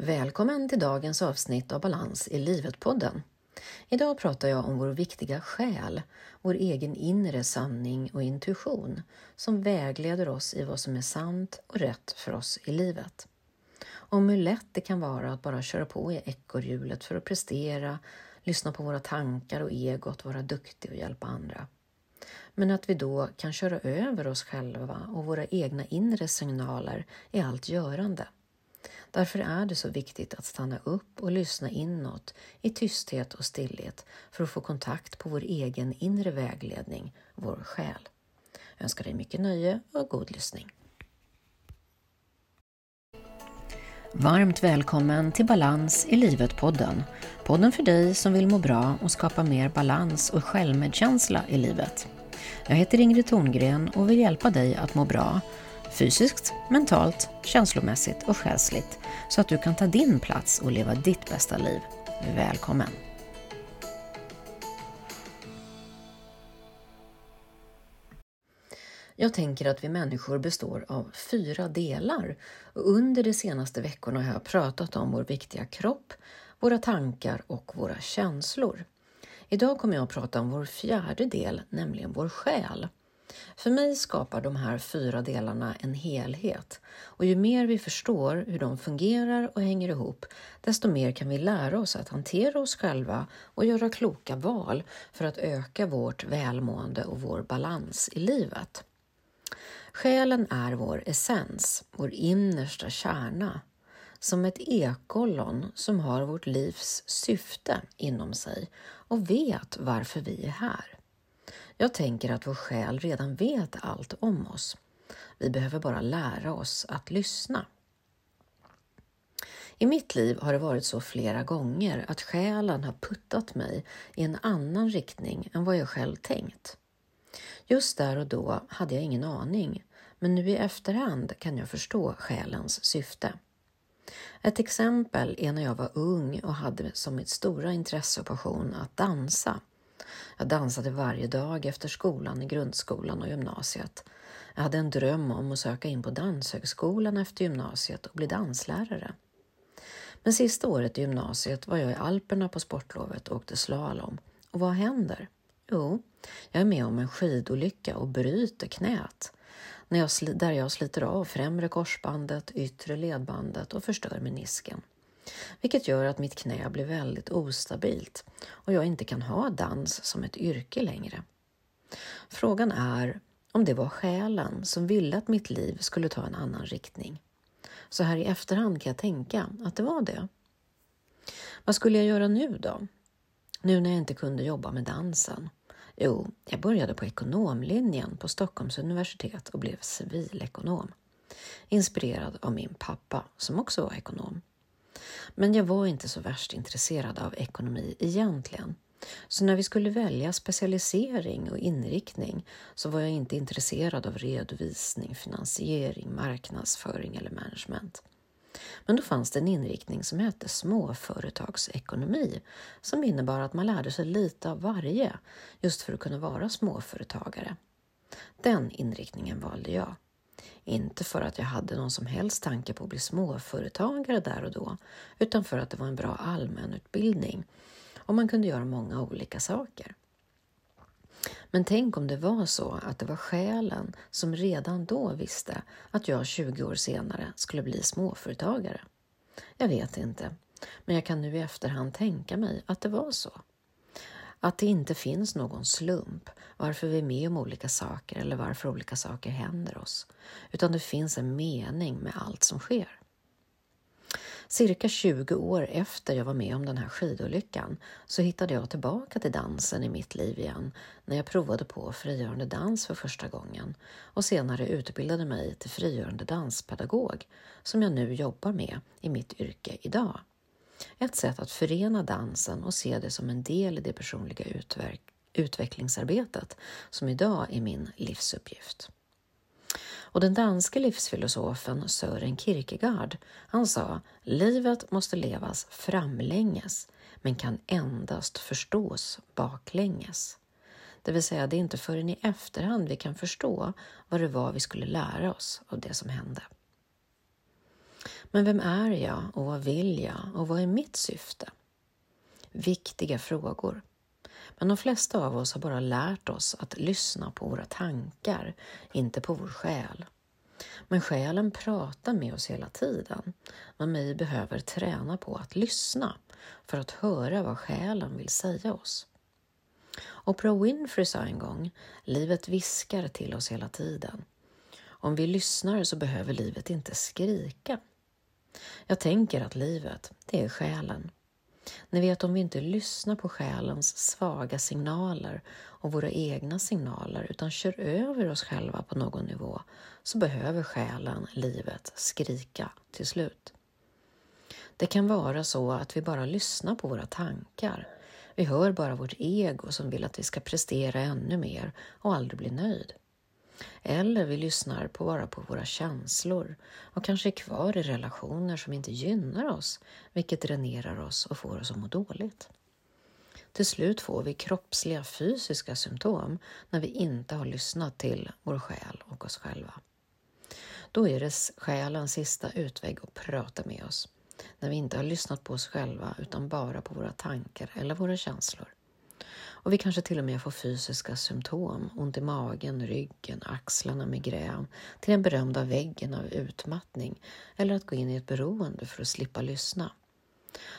Välkommen till dagens avsnitt av Balans i livet-podden. Idag pratar jag om vår viktiga själ, vår egen inre sanning och intuition som vägleder oss i vad som är sant och rätt för oss i livet. Om hur lätt det kan vara att bara köra på i ekorrhjulet för att prestera, lyssna på våra tankar och egot, vara duktig och hjälpa andra. Men att vi då kan köra över oss själva och våra egna inre signaler i allt görande. Därför är det så viktigt att stanna upp och lyssna inåt i tysthet och stillhet för att få kontakt på vår egen inre vägledning, vår själ. Jag önskar dig mycket nöje och god lyssning. Varmt välkommen till Balans i livet-podden. Podden för dig som vill må bra och skapa mer balans och självmedkänsla i livet. Jag heter Ingrid Thorngren och vill hjälpa dig att må bra fysiskt, mentalt, känslomässigt och själsligt så att du kan ta din plats och leva ditt bästa liv. Välkommen! Jag tänker att vi människor består av fyra delar och under de senaste veckorna har jag pratat om vår viktiga kropp, våra tankar och våra känslor. Idag kommer jag att prata om vår fjärde del, nämligen vår själ. För mig skapar de här fyra delarna en helhet och ju mer vi förstår hur de fungerar och hänger ihop, desto mer kan vi lära oss att hantera oss själva och göra kloka val för att öka vårt välmående och vår balans i livet. Själen är vår essens, vår innersta kärna, som ett ekollon som har vårt livs syfte inom sig och vet varför vi är här. Jag tänker att vår själ redan vet allt om oss. Vi behöver bara lära oss att lyssna. I mitt liv har det varit så flera gånger att själen har puttat mig i en annan riktning än vad jag själv tänkt. Just där och då hade jag ingen aning, men nu i efterhand kan jag förstå själens syfte. Ett exempel är när jag var ung och hade som mitt stora intresse och passion att dansa. Jag dansade varje dag efter skolan i grundskolan och gymnasiet. Jag hade en dröm om att söka in på Danshögskolan efter gymnasiet och bli danslärare. Men sista året i gymnasiet var jag i Alperna på sportlovet och åkte slalom. Och vad händer? Jo, jag är med om en skidolycka och bryter knät. När jag, där jag sliter av främre korsbandet, yttre ledbandet och förstör menisken vilket gör att mitt knä blir väldigt ostabilt och jag inte kan ha dans som ett yrke längre. Frågan är om det var själen som ville att mitt liv skulle ta en annan riktning. Så här i efterhand kan jag tänka att det var det. Vad skulle jag göra nu då? Nu när jag inte kunde jobba med dansen? Jo, jag började på ekonomlinjen på Stockholms universitet och blev civilekonom. Inspirerad av min pappa som också var ekonom. Men jag var inte så värst intresserad av ekonomi egentligen. Så när vi skulle välja specialisering och inriktning så var jag inte intresserad av redovisning, finansiering, marknadsföring eller management. Men då fanns det en inriktning som hette småföretagsekonomi som innebar att man lärde sig lite av varje just för att kunna vara småföretagare. Den inriktningen valde jag. Inte för att jag hade någon som helst tanke på att bli småföretagare där och då, utan för att det var en bra allmänutbildning och man kunde göra många olika saker. Men tänk om det var så att det var själen som redan då visste att jag 20 år senare skulle bli småföretagare. Jag vet inte, men jag kan nu i efterhand tänka mig att det var så. Att det inte finns någon slump varför vi är med om olika saker eller varför olika saker händer oss, utan det finns en mening med allt som sker. Cirka 20 år efter jag var med om den här skidolyckan så hittade jag tillbaka till dansen i mitt liv igen när jag provade på frigörande dans för första gången och senare utbildade mig till frigörande danspedagog som jag nu jobbar med i mitt yrke idag. Ett sätt att förena dansen och se det som en del i det personliga utvecklingsarbetet som idag är min livsuppgift. Och den danske livsfilosofen Sören Kierkegaard, han sa livet måste levas framlänges men kan endast förstås baklänges. Det vill säga, det är inte förrän i efterhand vi kan förstå vad det var vi skulle lära oss av det som hände. Men vem är jag och vad vill jag och vad är mitt syfte? Viktiga frågor. Men de flesta av oss har bara lärt oss att lyssna på våra tankar, inte på vår själ. Men själen pratar med oss hela tiden. Men vi behöver träna på att lyssna för att höra vad själen vill säga oss. Oprah Winfrey sa en gång, livet viskar till oss hela tiden. Om vi lyssnar så behöver livet inte skrika. Jag tänker att livet, det är själen. Ni vet om vi inte lyssnar på själens svaga signaler och våra egna signaler utan kör över oss själva på någon nivå så behöver själen, livet, skrika till slut. Det kan vara så att vi bara lyssnar på våra tankar. Vi hör bara vårt ego som vill att vi ska prestera ännu mer och aldrig bli nöjd. Eller vi lyssnar på bara på våra känslor och kanske är kvar i relationer som inte gynnar oss, vilket dränerar oss och får oss att må dåligt. Till slut får vi kroppsliga fysiska symptom när vi inte har lyssnat till vår själ och oss själva. Då är det själens sista utväg att prata med oss, när vi inte har lyssnat på oss själva utan bara på våra tankar eller våra känslor. Och vi kanske till och med får fysiska symptom, ont i magen, ryggen, axlarna, migrän, till den berömda väggen av utmattning. Eller att gå in i ett beroende för att slippa lyssna.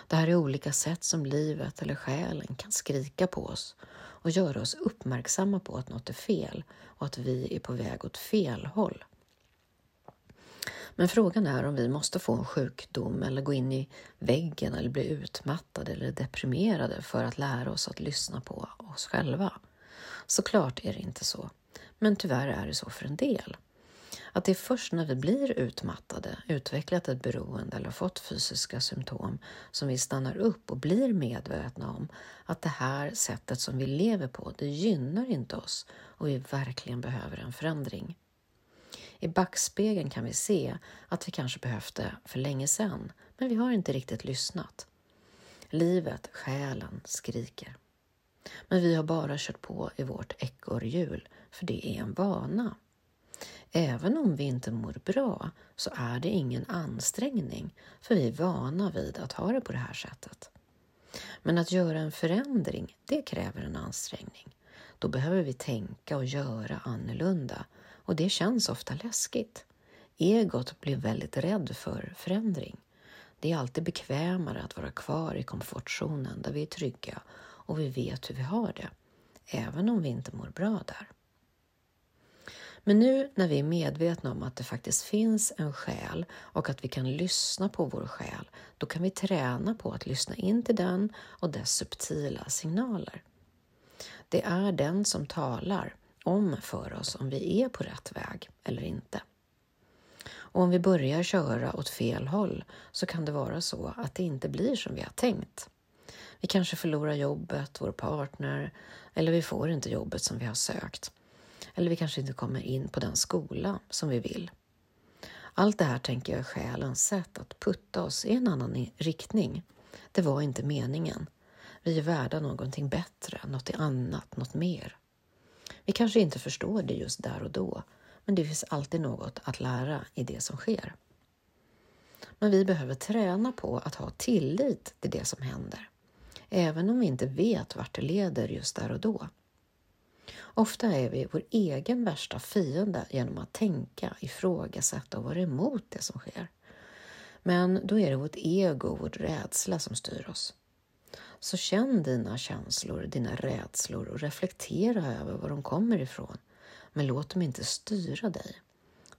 Det här är olika sätt som livet eller själen kan skrika på oss. Och göra oss uppmärksamma på att något är fel. Och att vi är på väg åt fel håll. Men frågan är om vi måste få en sjukdom eller gå in i väggen eller bli utmattade eller deprimerade för att lära oss att lyssna på oss själva. Såklart är det inte så, men tyvärr är det så för en del. Att det är först när vi blir utmattade, utvecklat ett beroende eller fått fysiska symptom som vi stannar upp och blir medvetna om att det här sättet som vi lever på, det gynnar inte oss och vi verkligen behöver en förändring. I backspegeln kan vi se att vi kanske behövde för länge sedan, men vi har inte riktigt lyssnat. Livet, själen, skriker. Men vi har bara kört på i vårt ekorrhjul, för det är en vana. Även om vi inte mår bra så är det ingen ansträngning, för vi är vana vid att ha det på det här sättet. Men att göra en förändring, det kräver en ansträngning. Då behöver vi tänka och göra annorlunda och det känns ofta läskigt. Egot blir väldigt rädd för förändring. Det är alltid bekvämare att vara kvar i komfortzonen där vi är trygga och vi vet hur vi har det, även om vi inte mår bra där. Men nu när vi är medvetna om att det faktiskt finns en själ och att vi kan lyssna på vår själ, då kan vi träna på att lyssna in till den och dess subtila signaler. Det är den som talar om för oss om vi är på rätt väg eller inte. Och om vi börjar köra åt fel håll så kan det vara så att det inte blir som vi har tänkt. Vi kanske förlorar jobbet, vår partner eller vi får inte jobbet som vi har sökt. Eller vi kanske inte kommer in på den skola som vi vill. Allt det här tänker jag är själens sätt att putta oss i en annan riktning. Det var inte meningen. Vi är värda någonting bättre, något annat, något mer. Vi kanske inte förstår det just där och då, men det finns alltid något att lära i det som sker. Men vi behöver träna på att ha tillit till det som händer, även om vi inte vet vart det leder just där och då. Ofta är vi vår egen värsta fiende genom att tänka, ifrågasätta och vara emot det som sker. Men då är det vårt ego och vår rädsla som styr oss. Så känn dina känslor, dina rädslor och reflektera över var de kommer ifrån. Men låt dem inte styra dig.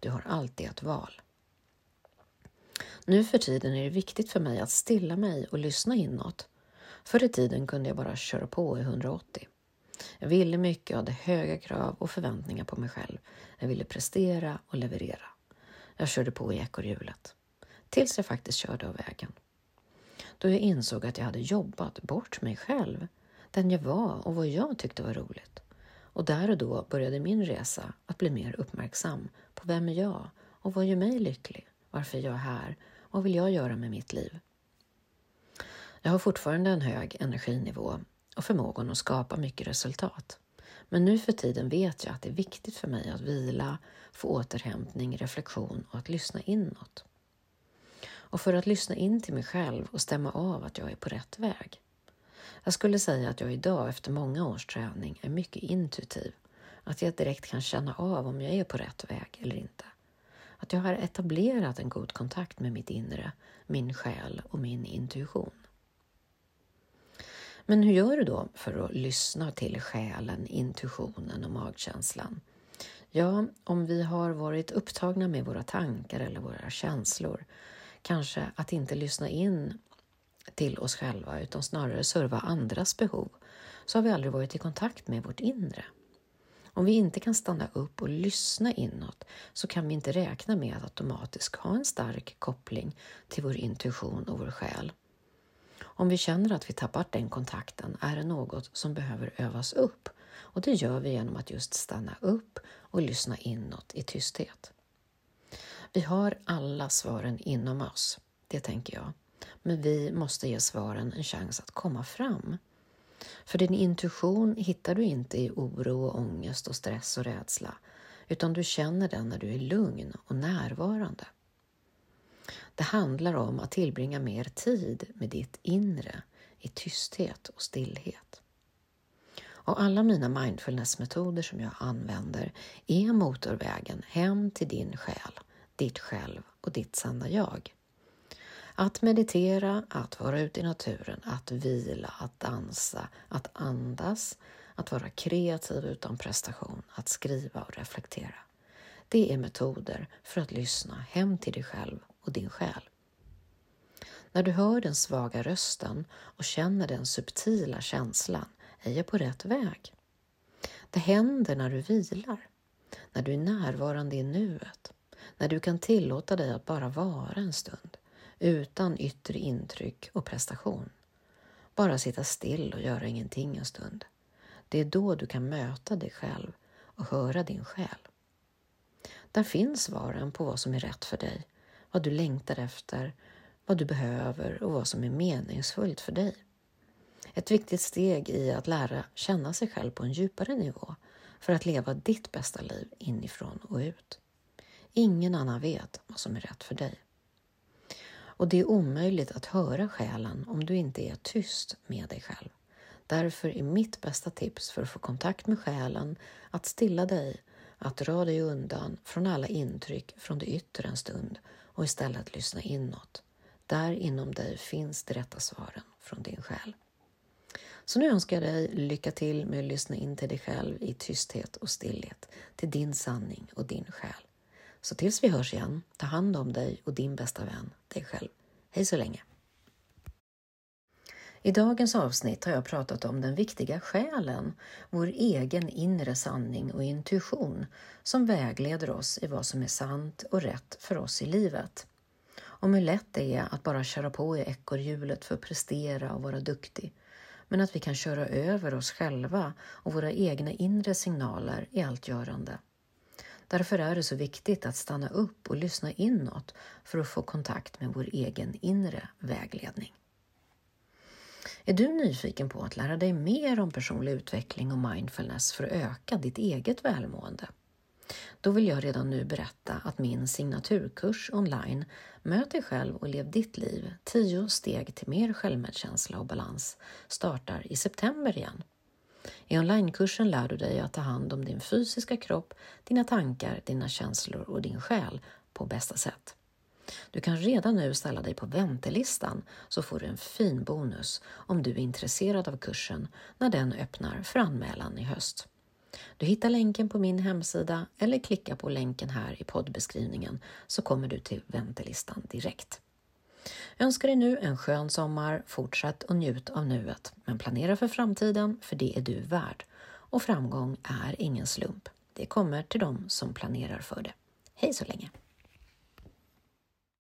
Du har alltid ett val. Nu för tiden är det viktigt för mig att stilla mig och lyssna inåt. Förr i tiden kunde jag bara köra på i 180. Jag ville mycket, hade höga krav och förväntningar på mig själv. Jag ville prestera och leverera. Jag körde på i ekorrhjulet. Tills jag faktiskt körde av vägen då jag insåg att jag hade jobbat bort mig själv, den jag var och vad jag tyckte var roligt. Och där och då började min resa att bli mer uppmärksam på vem är jag och vad gör mig lycklig, varför är jag här och vad vill jag göra med mitt liv. Jag har fortfarande en hög energinivå och förmågan att skapa mycket resultat. Men nu för tiden vet jag att det är viktigt för mig att vila, få återhämtning, reflektion och att lyssna inåt och för att lyssna in till mig själv och stämma av att jag är på rätt väg. Jag skulle säga att jag idag efter många års träning är mycket intuitiv. Att jag direkt kan känna av om jag är på rätt väg eller inte. Att jag har etablerat en god kontakt med mitt inre, min själ och min intuition. Men hur gör du då för att lyssna till själen, intuitionen och magkänslan? Ja, om vi har varit upptagna med våra tankar eller våra känslor, kanske att inte lyssna in till oss själva utan snarare serva andras behov, så har vi aldrig varit i kontakt med vårt inre. Om vi inte kan stanna upp och lyssna inåt så kan vi inte räkna med att automatiskt ha en stark koppling till vår intuition och vår själ. Om vi känner att vi tappat den kontakten är det något som behöver övas upp och det gör vi genom att just stanna upp och lyssna inåt i tysthet. Vi har alla svaren inom oss, det tänker jag, men vi måste ge svaren en chans att komma fram. För din intuition hittar du inte i oro och ångest och stress och rädsla, utan du känner den när du är lugn och närvarande. Det handlar om att tillbringa mer tid med ditt inre i tysthet och stillhet. Och alla mina mindfulnessmetoder som jag använder är motorvägen hem till din själ, ditt själv och ditt sanna jag. Att meditera, att vara ute i naturen, att vila, att dansa, att andas, att vara kreativ utan prestation, att skriva och reflektera. Det är metoder för att lyssna hem till dig själv och din själ. När du hör den svaga rösten och känner den subtila känslan är jag på rätt väg. Det händer när du vilar, när du är närvarande i nuet, när du kan tillåta dig att bara vara en stund utan yttre intryck och prestation. Bara sitta still och göra ingenting en stund. Det är då du kan möta dig själv och höra din själ. Där finns svaren på vad som är rätt för dig, vad du längtar efter, vad du behöver och vad som är meningsfullt för dig. Ett viktigt steg i att lära känna sig själv på en djupare nivå för att leva ditt bästa liv inifrån och ut. Ingen annan vet vad som är rätt för dig. Och det är omöjligt att höra själen om du inte är tyst med dig själv. Därför är mitt bästa tips för att få kontakt med själen att stilla dig, att dra dig undan från alla intryck från det yttre en stund och istället lyssna inåt. Där inom dig finns de rätta svaren från din själ. Så nu önskar jag dig lycka till med att lyssna in till dig själv i tysthet och stillhet, till din sanning och din själ. Så tills vi hörs igen, ta hand om dig och din bästa vän, dig själv. Hej så länge! I dagens avsnitt har jag pratat om den viktiga själen, vår egen inre sanning och intuition som vägleder oss i vad som är sant och rätt för oss i livet. Om hur lätt det är att bara köra på i ekorrhjulet för att prestera och vara duktig, men att vi kan köra över oss själva och våra egna inre signaler i allt görande. Därför är det så viktigt att stanna upp och lyssna inåt för att få kontakt med vår egen inre vägledning. Är du nyfiken på att lära dig mer om personlig utveckling och mindfulness för att öka ditt eget välmående? Då vill jag redan nu berätta att min signaturkurs online Möt dig själv och lev ditt liv 10 steg till mer självmedkänsla och balans startar i september igen. I onlinekursen lär du dig att ta hand om din fysiska kropp, dina tankar, dina känslor och din själ på bästa sätt. Du kan redan nu ställa dig på väntelistan så får du en fin bonus om du är intresserad av kursen när den öppnar för anmälan i höst. Du hittar länken på min hemsida eller klicka på länken här i poddbeskrivningen så kommer du till väntelistan direkt. Jag önskar dig nu en skön sommar, fortsätt och njut av nuet, men planera för framtiden, för det är du värd. Och framgång är ingen slump. Det kommer till dem som planerar för det. Hej så länge!